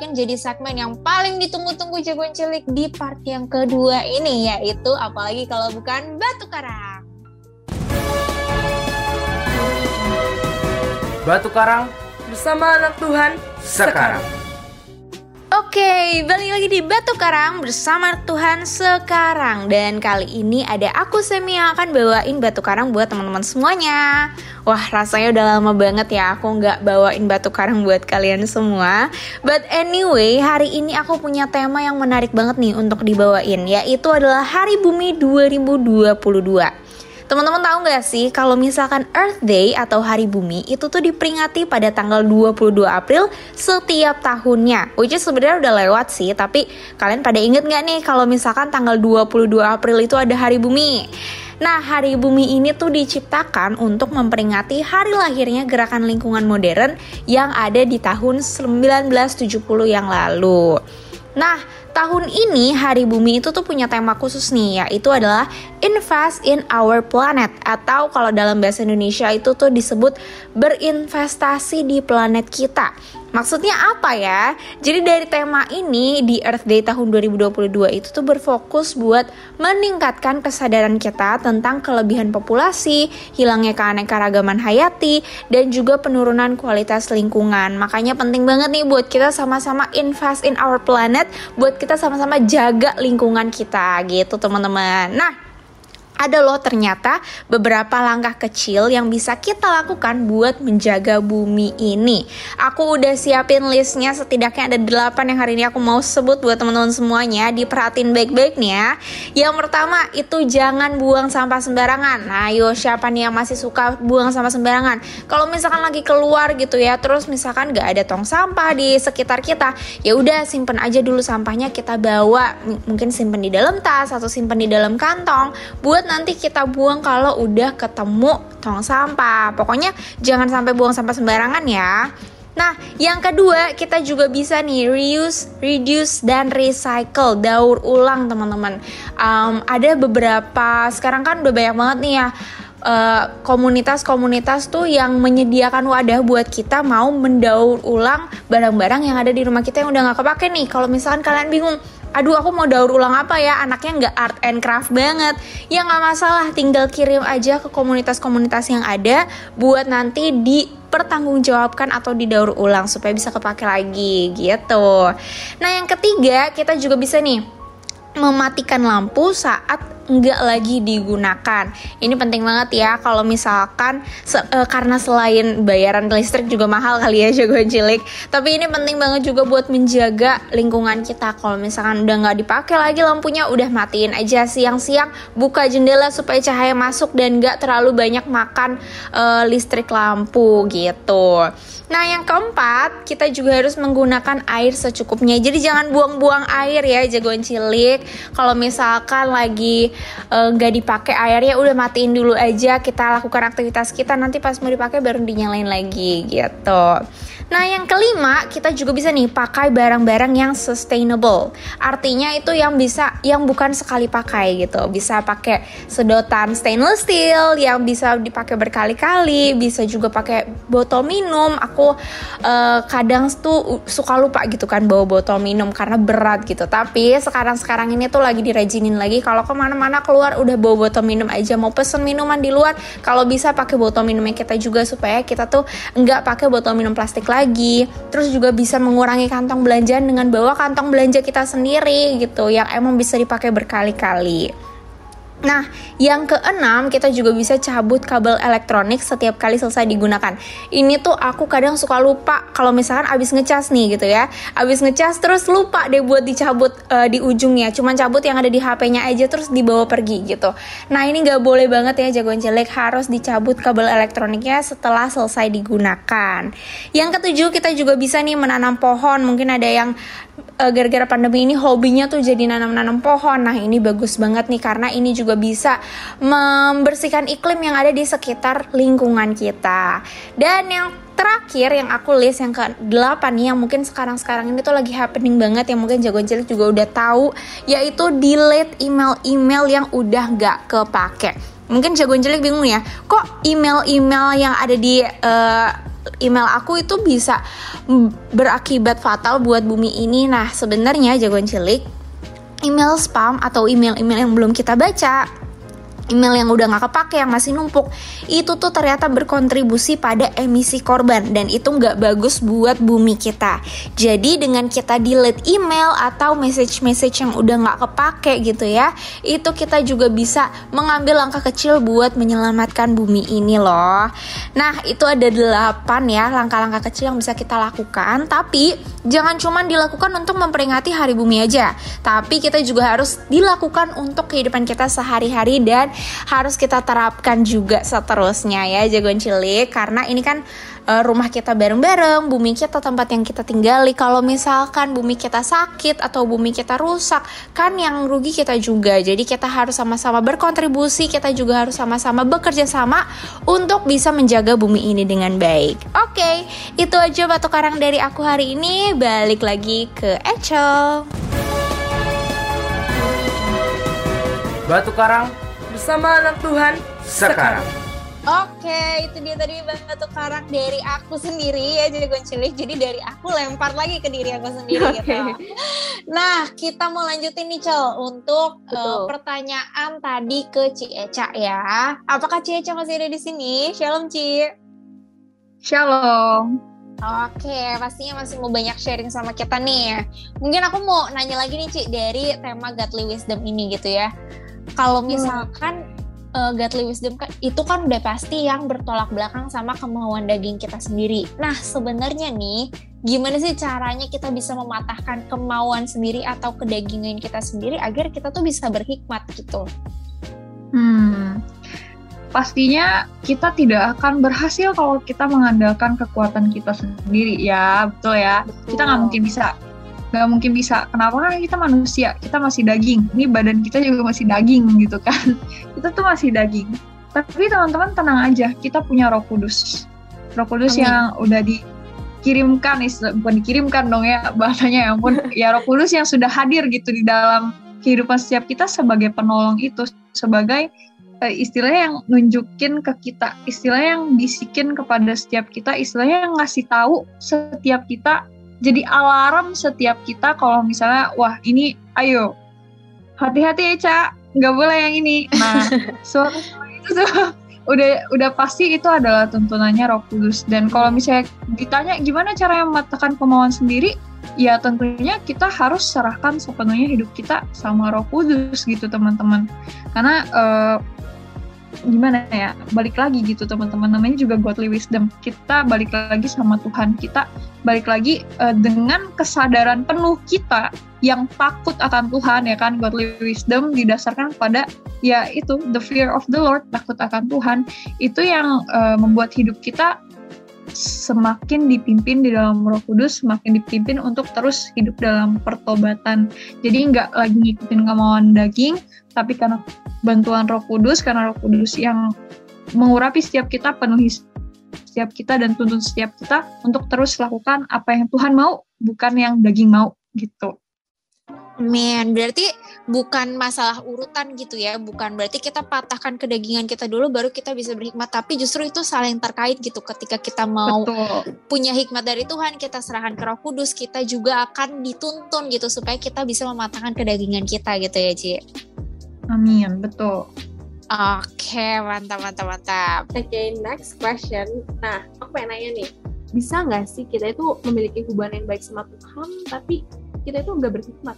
Mungkin jadi segmen yang paling ditunggu-tunggu Jagoan Cilik di part yang kedua ini. Yaitu apalagi kalau bukan Batu Karang. Batu Karang bersama anak Tuhan sekarang. Oke, balik lagi di Batu Karang bersama Tuhan sekarang. Dan kali ini ada aku Semi yang akan bawain Batu Karang buat teman-teman semuanya. Wah rasanya udah lama banget ya aku nggak bawain Batu Karang buat kalian semua. But anyway, hari ini aku punya tema yang menarik banget nih untuk dibawain Yaitu adalah Hari Bumi 2022 Teman-teman tahu nggak sih kalau misalkan Earth Day atau Hari Bumi itu tuh diperingati pada tanggal 22 April setiap tahunnya. Which is sebenarnya udah lewat sih, tapi kalian pada inget nggak nih kalau misalkan tanggal 22 April itu ada Hari Bumi? Nah, Hari Bumi ini tuh diciptakan untuk memperingati hari lahirnya gerakan lingkungan modern yang ada di tahun 1970 yang lalu. Nah, tahun ini Hari Bumi itu tuh punya tema khusus nih, yaitu adalah Invest in Our Planet atau kalau dalam bahasa Indonesia itu tuh disebut berinvestasi di planet kita. Maksudnya apa ya? Jadi dari tema ini di Earth Day tahun 2022 itu tuh berfokus buat meningkatkan kesadaran kita tentang kelebihan populasi, hilangnya keanekaragaman hayati, dan juga penurunan kualitas lingkungan. Makanya penting banget nih buat kita sama-sama invest in our planet, buat kita sama-sama jaga lingkungan kita gitu teman-teman. Nah, ada loh ternyata beberapa langkah kecil yang bisa kita lakukan buat menjaga bumi ini. Aku udah siapin listnya setidaknya ada 8 yang hari ini aku mau sebut buat teman-teman semuanya. Diperhatiin baik-baik nih ya. Yang pertama itu jangan buang sampah sembarangan. Nah, ayo siapa nih yang masih suka buang sampah sembarangan? Kalau misalkan lagi keluar gitu ya, terus misalkan gak ada tong sampah di sekitar kita, ya udah simpen aja dulu sampahnya kita bawa mungkin simpen di dalam tas atau simpen di dalam kantong buat nanti kita buang kalau udah ketemu tong sampah. Pokoknya jangan sampai buang sampah sembarangan ya. Nah, yang kedua kita juga bisa nih reuse, reduce dan recycle, daur ulang teman-teman. Um, ada beberapa sekarang kan udah banyak banget nih ya uh, komunitas-komunitas tuh yang menyediakan wadah buat kita mau mendaur ulang barang-barang yang ada di rumah kita yang udah nggak kepake nih. Kalau misalkan kalian bingung, aduh aku mau daur ulang apa ya? Anaknya nggak art and craft banget. Ya nggak masalah. Tinggal kirim aja ke komunitas-komunitas yang ada buat nanti dipertanggungjawabkan atau didaur ulang supaya bisa kepake lagi gitu. Nah yang ketiga kita juga bisa nih mematikan lampu saat nggak lagi digunakan. Ini penting banget ya kalau misalkan se- eh, karena selain bayaran listrik juga mahal kali ya jagoan cilik. Tapi ini penting banget juga buat menjaga lingkungan kita. Kalau misalkan udah nggak dipakai lagi lampunya, udah matiin aja siang-siang, buka jendela supaya cahaya masuk dan nggak terlalu banyak makan eh, listrik lampu gitu. Nah yang keempat kita juga harus menggunakan air secukupnya. Jadi jangan buang-buang air ya jagoan cilik. Kalau misalkan lagi eh, nggak dipakai airnya udah matiin dulu aja kita lakukan aktivitas kita nanti pas mau dipakai baru dinyalain lagi gitu. Nah yang kelima kita juga bisa nih pakai barang-barang yang sustainable. Artinya itu yang bisa yang bukan sekali pakai gitu. Bisa pakai sedotan stainless steel yang bisa dipakai berkali-kali. Bisa juga pakai botol minum. Aku eh, kadang tuh suka lupa gitu kan bawa botol minum karena berat gitu. Tapi sekarang-sekarang ini tuh lagi dirajinin lagi. Kalau ke mana-mana keluar udah bawa botol minum aja. Mau pesen minuman di luar, kalau bisa pakai botol minumnya kita juga supaya kita tuh nggak pakai botol minum plastik lagi. Terus juga bisa mengurangi kantong belanjaan dengan bawa kantong belanja kita sendiri gitu, yang emang bisa dipakai berkali-kali. Nah, yang keenam kita juga bisa cabut kabel elektronik setiap kali selesai digunakan. Ini tuh aku kadang suka lupa kalau misalkan abis ngecas nih gitu ya. Abis ngecas terus lupa deh buat dicabut eh, di ujungnya. Cuman cabut yang ada di HP-nya aja terus dibawa pergi gitu. Nah ini nggak boleh banget ya jagoan jelek harus dicabut kabel elektroniknya setelah selesai digunakan. Yang ketujuh kita juga bisa nih menanam pohon. Mungkin ada yang gara-gara pandemi ini hobinya tuh jadi nanam-nanam pohon. Nah, ini bagus banget nih karena ini juga bisa membersihkan iklim yang ada di sekitar lingkungan kita. Dan yang terakhir yang aku list yang ke 8 nih yang mungkin sekarang-sekarang ini tuh lagi happening banget yang mungkin jagoan cilik juga udah tahu yaitu delete email-email yang udah nggak kepake. Mungkin jagoan cilik bingung ya, kok email-email yang ada di uh, email aku itu bisa berakibat fatal buat bumi ini. Nah, sebenarnya jagoan cilik email spam atau email-email yang belum kita baca email yang udah nggak kepake yang masih numpuk. Itu tuh ternyata berkontribusi pada emisi korban dan itu nggak bagus buat bumi kita. Jadi dengan kita delete email atau message-message yang udah nggak kepake gitu ya itu kita juga bisa mengambil langkah kecil buat menyelamatkan bumi ini loh. Nah itu ada delapan ya langkah-langkah kecil yang bisa kita lakukan. Tapi jangan cuma dilakukan untuk memperingati hari bumi aja. Tapi kita juga harus dilakukan untuk kehidupan kita sehari-hari dan harus kita terapkan juga seterusnya ya jagoan cilik karena ini kan uh, rumah kita bareng-bareng, bumi kita tempat yang kita tinggali. Kalau misalkan bumi kita sakit atau bumi kita rusak, kan yang rugi kita juga. Jadi kita harus sama-sama berkontribusi, kita juga harus sama-sama bekerja sama untuk bisa menjaga bumi ini dengan baik. Oke, okay, itu aja batu karang dari aku hari ini. Balik lagi ke Echel. Batu karang bersama anak Tuhan sekarang. Oke, itu dia tadi batu karang dari aku sendiri ya jadi cilik. Jadi dari aku lempar lagi ke diri aku sendiri okay. gitu. Nah, kita mau lanjutin nih Cel untuk uh, pertanyaan tadi ke Ci Eca ya. Apakah Ci Eca masih ada di sini? Shalom Ci. Shalom. Oke, pastinya masih mau banyak sharing sama kita nih. Mungkin aku mau nanya lagi nih Ci dari tema Godly Wisdom ini gitu ya kalau misalkan uh, godly wisdom kan itu kan udah pasti yang bertolak belakang sama kemauan daging kita sendiri. Nah, sebenarnya nih gimana sih caranya kita bisa mematahkan kemauan sendiri atau kedagingan kita sendiri agar kita tuh bisa berhikmat gitu? Hmm. Pastinya kita tidak akan berhasil kalau kita mengandalkan kekuatan kita sendiri ya, betul ya. Betul. Kita nggak mungkin bisa nggak mungkin bisa. Kenapa? Kan kita manusia. Kita masih daging. Ini badan kita juga masih daging gitu kan. Kita tuh masih daging. Tapi teman-teman tenang aja. Kita punya roh kudus. Roh kudus Amin. yang udah dikirimkan. Bukan dikirimkan dong ya bahasanya ya ampun. Ya roh kudus yang sudah hadir gitu di dalam kehidupan setiap kita sebagai penolong itu. Sebagai uh, istilahnya yang nunjukin ke kita. Istilah yang bisikin kepada setiap kita. Istilahnya yang ngasih tahu setiap kita jadi alarm setiap kita kalau misalnya wah ini ayo hati-hati ya cak nggak boleh yang ini. Nah suara itu tuh udah udah pasti itu adalah tuntunannya Roh Kudus. Dan kalau misalnya ditanya gimana cara mematahkan kemauan sendiri ya tentunya kita harus serahkan sepenuhnya hidup kita sama Roh Kudus gitu teman-teman. Karena uh, gimana ya balik lagi gitu teman-teman. Namanya juga godly wisdom. Kita balik lagi sama Tuhan kita. Balik lagi uh, dengan kesadaran penuh kita yang takut akan Tuhan ya kan? Godly wisdom didasarkan pada ya itu the fear of the Lord takut akan Tuhan. Itu yang uh, membuat hidup kita semakin dipimpin di dalam Roh Kudus, semakin dipimpin untuk terus hidup dalam pertobatan. Jadi nggak lagi ngikutin kemauan daging, tapi karena bantuan Roh Kudus, karena Roh Kudus yang mengurapi setiap kita, penuhi setiap kita dan tuntun setiap kita untuk terus lakukan apa yang Tuhan mau, bukan yang daging mau gitu. Men, berarti bukan masalah urutan gitu ya, bukan berarti kita patahkan kedagingan kita dulu baru kita bisa berhikmat, tapi justru itu saling terkait gitu. Ketika kita mau betul. punya hikmat dari Tuhan, kita serahkan ke Roh Kudus, kita juga akan dituntun gitu supaya kita bisa mematahkan kedagingan kita gitu ya, Ci. Amin, betul. Oke, mantap, mantap, mantap. Oke, okay, next question. Nah, aku pengen nanya nih, bisa nggak sih kita itu memiliki hubungan yang baik sama Tuhan, tapi kita itu nggak berhikmat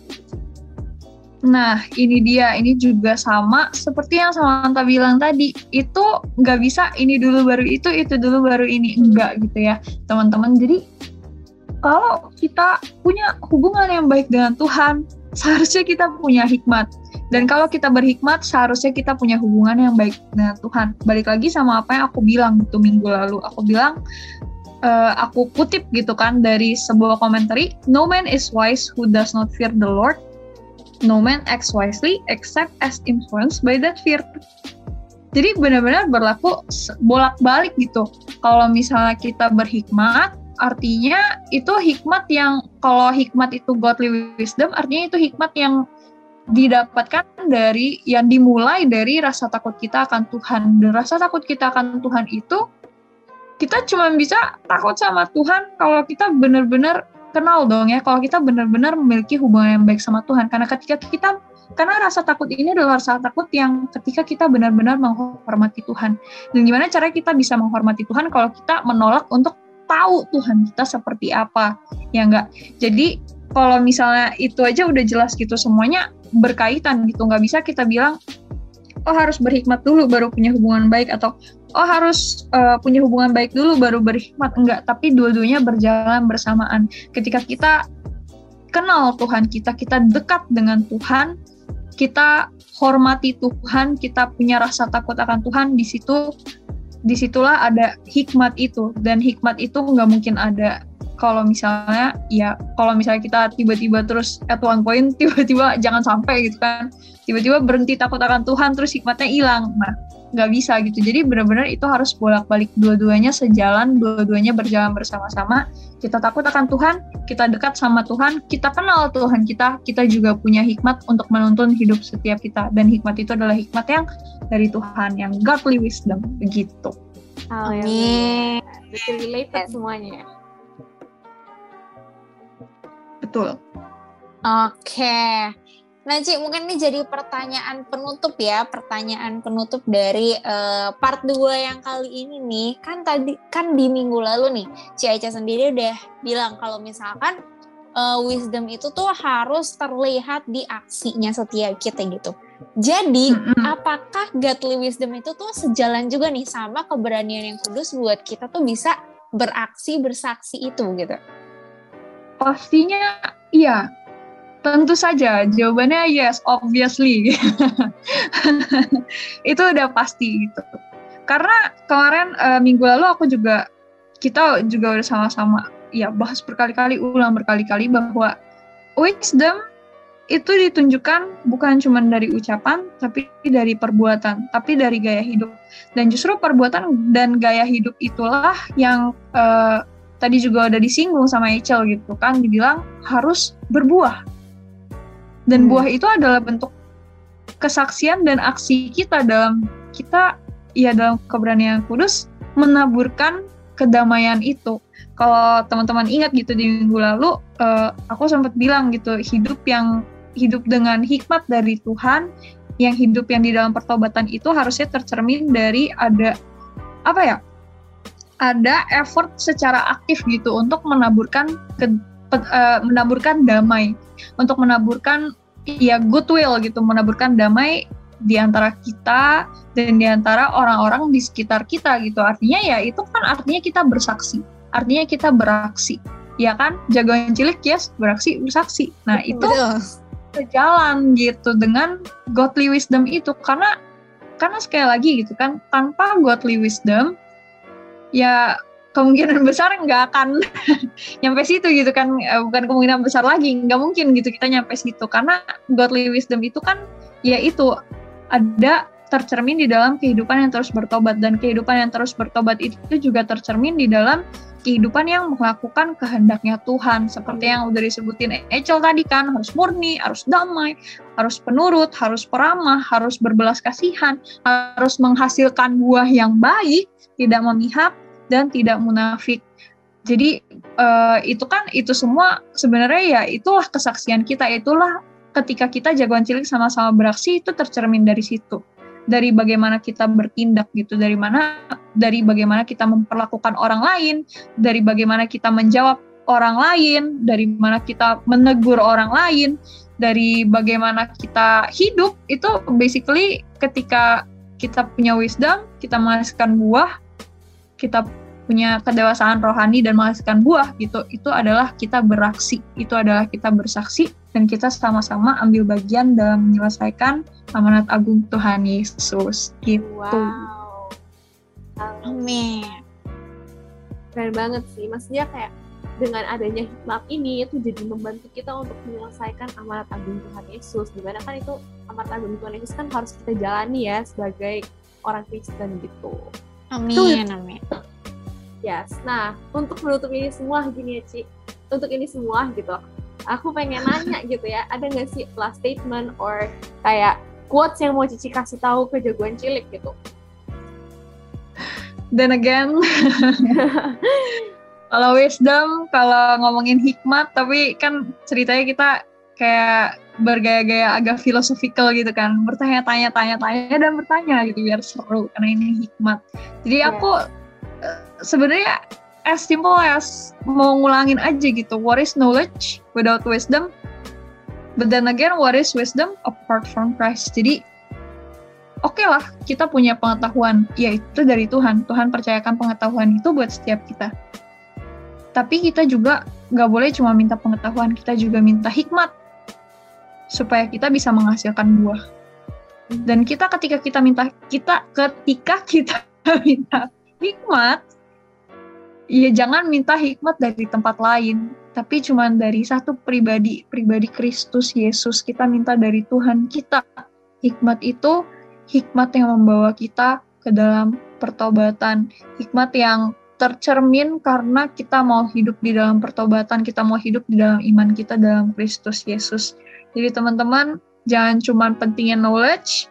Nah, ini dia. Ini juga sama seperti yang Samantha bilang tadi. Itu nggak bisa ini dulu baru itu, itu dulu baru ini. Enggak gitu ya, teman-teman. Jadi, kalau kita punya hubungan yang baik dengan Tuhan, seharusnya kita punya hikmat. Dan kalau kita berhikmat, seharusnya kita punya hubungan yang baik dengan Tuhan. Balik lagi sama apa yang aku bilang gitu minggu lalu. Aku bilang, uh, aku kutip gitu kan dari sebuah komentari, no man is wise who does not fear the Lord. No man acts wisely except as influenced by that fear. Jadi benar-benar berlaku bolak-balik gitu. Kalau misalnya kita berhikmat, artinya itu hikmat yang kalau hikmat itu godly wisdom, artinya itu hikmat yang didapatkan dari yang dimulai dari rasa takut kita akan Tuhan. Dan rasa takut kita akan Tuhan itu kita cuma bisa takut sama Tuhan kalau kita benar-benar kenal dong ya, kalau kita benar-benar memiliki hubungan yang baik sama Tuhan. Karena ketika kita karena rasa takut ini adalah rasa takut yang ketika kita benar-benar menghormati Tuhan. Dan gimana caranya kita bisa menghormati Tuhan kalau kita menolak untuk tahu Tuhan kita seperti apa, ya enggak? Jadi kalau misalnya itu aja udah jelas gitu semuanya berkaitan gitu, nggak bisa kita bilang oh harus berhikmat dulu baru punya hubungan baik atau oh harus uh, punya hubungan baik dulu baru berhikmat enggak, tapi dua-duanya berjalan bersamaan. Ketika kita kenal Tuhan kita, kita dekat dengan Tuhan, kita hormati Tuhan, kita punya rasa takut akan Tuhan, di situ di situlah ada hikmat itu. Dan hikmat itu nggak mungkin ada kalau misalnya ya kalau misalnya kita tiba-tiba terus at one point tiba-tiba jangan sampai gitu kan. Tiba-tiba berhenti takut akan Tuhan terus hikmatnya hilang. Nah nggak bisa gitu. Jadi benar-benar itu harus bolak-balik dua-duanya sejalan dua-duanya berjalan bersama-sama. Kita takut akan Tuhan kita dekat sama Tuhan kita kenal Tuhan kita kita juga punya hikmat untuk menuntun hidup setiap kita. Dan hikmat itu adalah hikmat yang dari Tuhan yang godly wisdom. Begitu. Amin. Betul. Related semuanya. betul. Oke. Nah, Ci, mungkin ini jadi pertanyaan penutup ya, pertanyaan penutup dari eh, part 2 yang kali ini nih. Kan tadi kan di minggu lalu nih, Ci Aica sendiri udah bilang kalau misalkan eh, wisdom itu tuh harus terlihat di aksinya setiap kita gitu. Jadi, apakah godly wisdom itu tuh sejalan juga nih sama keberanian yang kudus buat kita tuh bisa beraksi bersaksi itu gitu? Pastinya iya. Tentu saja, jawabannya yes, obviously. itu udah pasti gitu. Karena kemarin eh, minggu lalu aku juga kita juga udah sama-sama ya bahas berkali-kali ulang berkali-kali bahwa wisdom itu ditunjukkan bukan cuma dari ucapan tapi dari perbuatan, tapi dari gaya hidup. Dan justru perbuatan dan gaya hidup itulah yang eh, tadi juga udah disinggung sama Echel gitu kan dibilang harus berbuah dan buah itu adalah bentuk kesaksian dan aksi kita dalam kita ya dalam keberanian kudus menaburkan kedamaian itu. Kalau teman-teman ingat gitu di minggu lalu eh, aku sempat bilang gitu hidup yang hidup dengan hikmat dari Tuhan yang hidup yang di dalam pertobatan itu harusnya tercermin dari ada apa ya ada effort secara aktif gitu untuk menaburkan ke, eh, menaburkan damai, untuk menaburkan ya goodwill gitu, menaburkan damai di antara kita dan di antara orang-orang di sekitar kita gitu. Artinya ya itu kan artinya kita bersaksi, artinya kita beraksi. Ya kan, jagoan cilik yes, beraksi, bersaksi. Nah, itu sejalan gitu dengan godly wisdom itu karena karena sekali lagi gitu kan tanpa godly wisdom ya kemungkinan besar nggak akan nyampe situ gitu kan. Eh, bukan kemungkinan besar lagi nggak mungkin gitu kita nyampe situ. Karena godly wisdom itu kan ya itu ada tercermin di dalam kehidupan yang terus bertobat. Dan kehidupan yang terus bertobat itu juga tercermin di dalam kehidupan yang melakukan kehendaknya Tuhan. Seperti yang udah disebutin Echel tadi kan harus murni, harus damai, harus penurut, harus peramah, harus berbelas kasihan, harus menghasilkan buah yang baik, tidak memihak dan tidak munafik. Jadi eh, itu kan itu semua sebenarnya ya itulah kesaksian kita, itulah ketika kita jagoan cilik sama-sama beraksi itu tercermin dari situ dari bagaimana kita bertindak gitu dari mana dari bagaimana kita memperlakukan orang lain dari bagaimana kita menjawab orang lain dari mana kita menegur orang lain dari bagaimana kita hidup itu basically ketika kita punya wisdom kita menghasilkan buah kita punya kedewasaan rohani dan menghasilkan buah gitu itu adalah kita beraksi itu adalah kita bersaksi dan kita sama-sama ambil bagian dalam menyelesaikan amanat agung Tuhan Yesus gitu Wow. Amin. Keren banget sih. Maksudnya kayak dengan adanya hikmat ini itu jadi membantu kita untuk menyelesaikan amanat agung Tuhan Yesus. Di mana kan itu amanat agung Tuhan Yesus kan harus kita jalani ya sebagai orang Kristen gitu. Amin, amin. Yes. Nah, untuk menutup ini semua gini ya, Ci. Untuk ini semua gitu. Aku pengen nanya gitu ya, ada nggak sih last statement or kayak quotes yang mau Cici kasih tahu ke jagoan cilik gitu? Then again, kalau wisdom, kalau ngomongin hikmat, tapi kan ceritanya kita kayak bergaya-gaya agak filosofikal gitu kan, bertanya-tanya, tanya-tanya dan bertanya gitu biar seru karena ini hikmat. Jadi Iya. aku sebenarnya as simple as mau ngulangin aja gitu, what is knowledge without wisdom? But then again, what is wisdom apart from Christ? Jadi oke lah kita punya pengetahuan, yaitu dari Tuhan. Tuhan percayakan pengetahuan itu buat setiap kita. Tapi kita juga nggak boleh cuma minta pengetahuan, kita juga minta hikmat supaya kita bisa menghasilkan buah. Dan kita ketika kita minta kita ketika kita minta hikmat, ya jangan minta hikmat dari tempat lain, tapi cuma dari satu pribadi, pribadi Kristus Yesus. Kita minta dari Tuhan kita. Hikmat itu hikmat yang membawa kita ke dalam pertobatan, hikmat yang tercermin karena kita mau hidup di dalam pertobatan, kita mau hidup di dalam iman kita dalam Kristus Yesus. Jadi teman-teman, jangan cuma pentingin knowledge,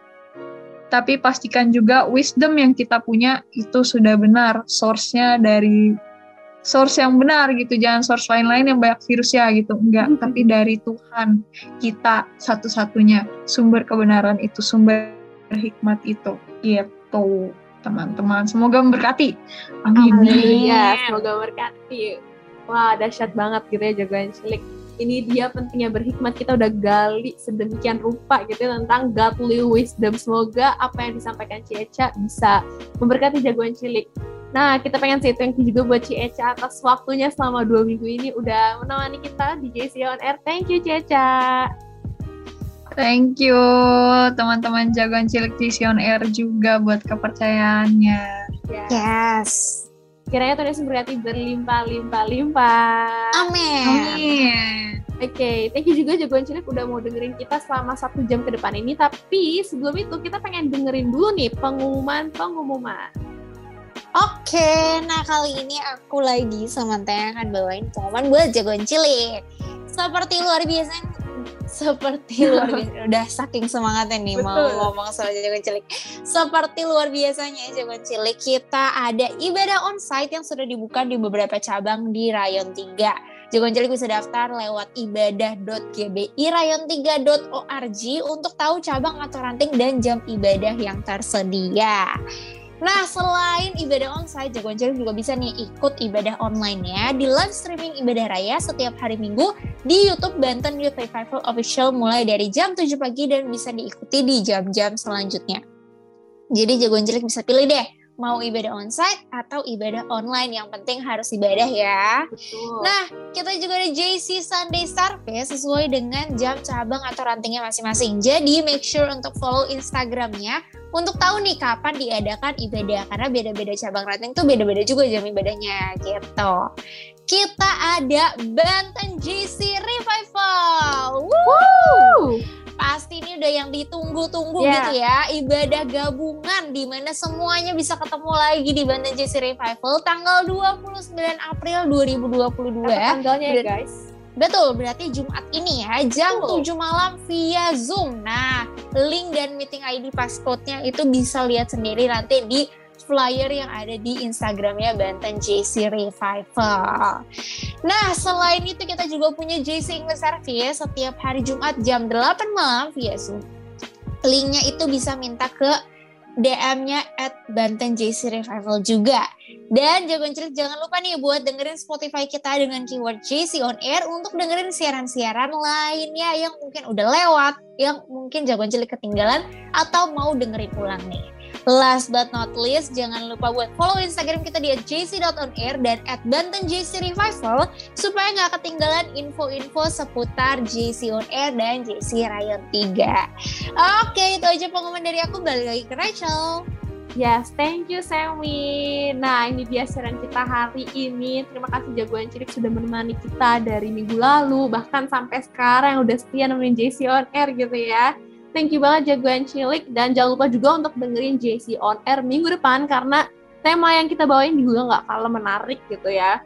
tapi pastikan juga wisdom yang kita punya itu sudah benar, source-nya dari source yang benar gitu, jangan source lain-lain yang banyak virusnya gitu, enggak, tapi dari Tuhan kita satu-satunya sumber kebenaran itu, sumber hikmat itu, gitu teman-teman. Semoga memberkati. Amin. Ya, semoga berkati. Wah, dahsyat banget gitu ya jagoan cilik. Ini dia pentingnya berhikmat. Kita udah gali sedemikian rupa gitu ya tentang godly wisdom. Semoga apa yang disampaikan Ci Eca bisa memberkati jagoan cilik. Nah, kita pengen say thank you juga buat Ci Eca atas waktunya selama dua minggu ini udah menemani kita di JC On Air. Thank you, Ci Eca. Thank you teman-teman jagoan cilik Vision Air juga buat kepercayaannya. Ya. Yes. Kiranya Tuhan Yesus berkati berlimpah-limpah-limpah. Amin. Amin. Oke, thank you juga jagoan cilik udah mau dengerin kita selama satu jam ke depan ini. Tapi sebelum itu kita pengen dengerin dulu nih pengumuman-pengumuman. Oke, nah kali ini aku lagi sama Teh akan bawain pengumuman buat jagoan cilik. Seperti luar biasa, seperti luar biasa. Udah saking semangatnya nih mau Betul. ngomong soal jagoan cilik. Seperti luar biasanya jagoan cilik, kita ada ibadah onsite yang sudah dibuka di beberapa cabang di Rayon 3. Jagoan cilik bisa daftar lewat ibadah.gbirayon3.org untuk tahu cabang atau ranting dan jam ibadah yang tersedia. Nah, selain ibadah onsite, jagoan cilik juga bisa nih ikut ibadah online ya di live streaming ibadah raya setiap hari Minggu di YouTube Banten Youth Revival Official mulai dari jam 7 pagi dan bisa diikuti di jam-jam selanjutnya. Jadi jagoan cilik bisa pilih deh mau ibadah onsite atau ibadah online. Yang penting harus ibadah ya. Betul. Nah, kita juga ada JC Sunday Service sesuai dengan jam cabang atau rantingnya masing-masing. Jadi make sure untuk follow Instagramnya untuk tahu nih kapan diadakan ibadah karena beda-beda cabang ranting tuh beda-beda juga jam ibadahnya gitu. Kita ada Banten JC Revival. Woo! Woo! Pasti ini udah yang ditunggu-tunggu Yeah. gitu ya. Ibadah gabungan di mana semuanya bisa ketemu lagi di Banten JC Revival tanggal 29 April 2022. Dapat tanggalnya ya guys. Betul, berarti Jumat ini ya, jam Betul. 7 malam via Zoom. Nah, link dan meeting ID passcode-nya itu bisa lihat sendiri nanti di flyer yang ada di Instagramnya Banten JC Revival. Nah, selain itu kita juga punya JC English Service setiap hari Jumat jam 8 malam via Zoom. Linknya itu bisa minta ke DM-nya at Banten JC Revival juga. Dan jagoan cilik jangan lupa nih buat dengerin Spotify kita dengan keyword JC on air untuk dengerin siaran-siaran lainnya yang mungkin udah lewat, yang mungkin jagoan cilik ketinggalan atau mau dengerin ulang nih. Last but not least, jangan lupa buat follow Instagram kita di @jc.onair dan @bantenjcrevival supaya nggak ketinggalan info-info seputar JC On Air dan JC Rayon 3. Oke, itu aja pengumuman dari aku. Balik lagi ke Rachel. Yes, thank you Sammy. Nah, ini dia siaran kita hari ini. Terima kasih jagoan cilik sudah menemani kita dari minggu lalu, bahkan sampai sekarang udah setia nemenin JC on air gitu ya. Thank you banget jagoan cilik dan jangan lupa juga untuk dengerin JC on air minggu depan karena tema yang kita bawain juga nggak kalah menarik gitu ya.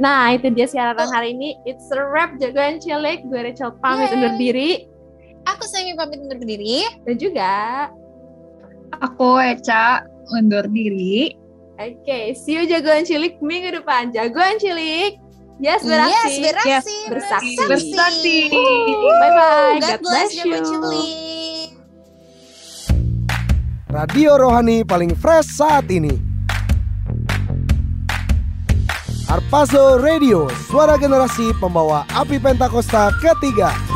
Nah itu dia siaran hari ini. It's a wrap jagoan cilik. Gue Rachel pamit Yay. undur diri Aku Semi pamit undur diri. dan juga Aku Eca undur diri. Oke, see you jagoan cilik minggu depan. Jagoan cilik. Yes, Yes, beraksi. beraksi. Yes, bersaksi. Bersaksi. Bye bye. God, bless you. Jagoan Cilik. Radio Rohani paling fresh saat ini. Harpazo Radio, suara generasi pembawa api Pentakosta ketiga.